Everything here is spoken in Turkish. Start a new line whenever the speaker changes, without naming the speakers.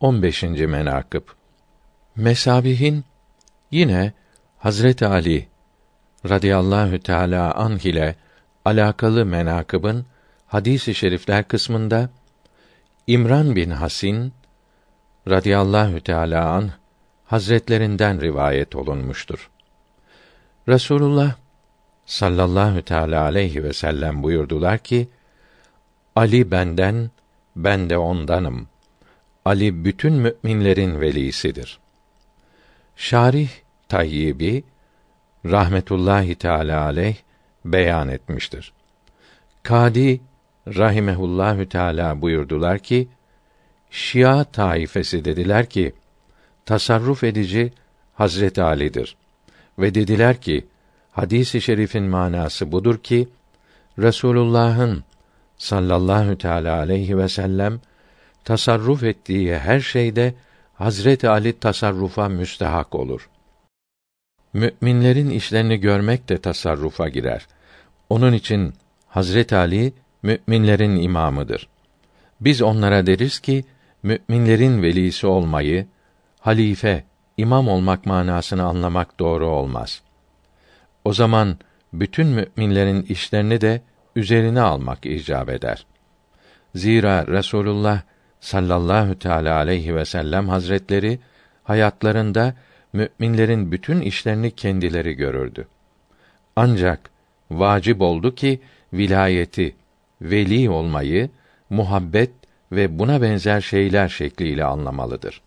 15. menakıb Mesabihin yine Hazret Ali radıyallahu teala anh ile alakalı menakıbın hadisi şerifler kısmında İmran bin Hasin radıyallahu teala anh hazretlerinden rivayet olunmuştur. Resulullah sallallahu teala aleyhi ve sellem buyurdular ki Ali benden ben de ondanım. Ali bütün müminlerin velisidir. Şarih Tayyibi rahmetullahi teala aleyh beyan etmiştir. Kadi rahimehullahü teala buyurdular ki Şia taifesi dediler ki tasarruf edici Hazret Ali'dir ve dediler ki hadisi şerifin manası budur ki Resulullah'ın sallallahu teala aleyhi ve sellem tasarruf ettiği her şeyde Hazret Ali tasarrufa müstehak olur. Müminlerin işlerini görmek de tasarrufa girer. Onun için Hazret Ali müminlerin imamıdır. Biz onlara deriz ki müminlerin velisi olmayı, halife, imam olmak manasını anlamak doğru olmaz. O zaman bütün müminlerin işlerini de üzerine almak icap eder. Zira Resulullah sallallahu teala aleyhi ve sellem hazretleri hayatlarında müminlerin bütün işlerini kendileri görürdü. Ancak vacip oldu ki vilayeti, veli olmayı, muhabbet ve buna benzer şeyler şekliyle anlamalıdır.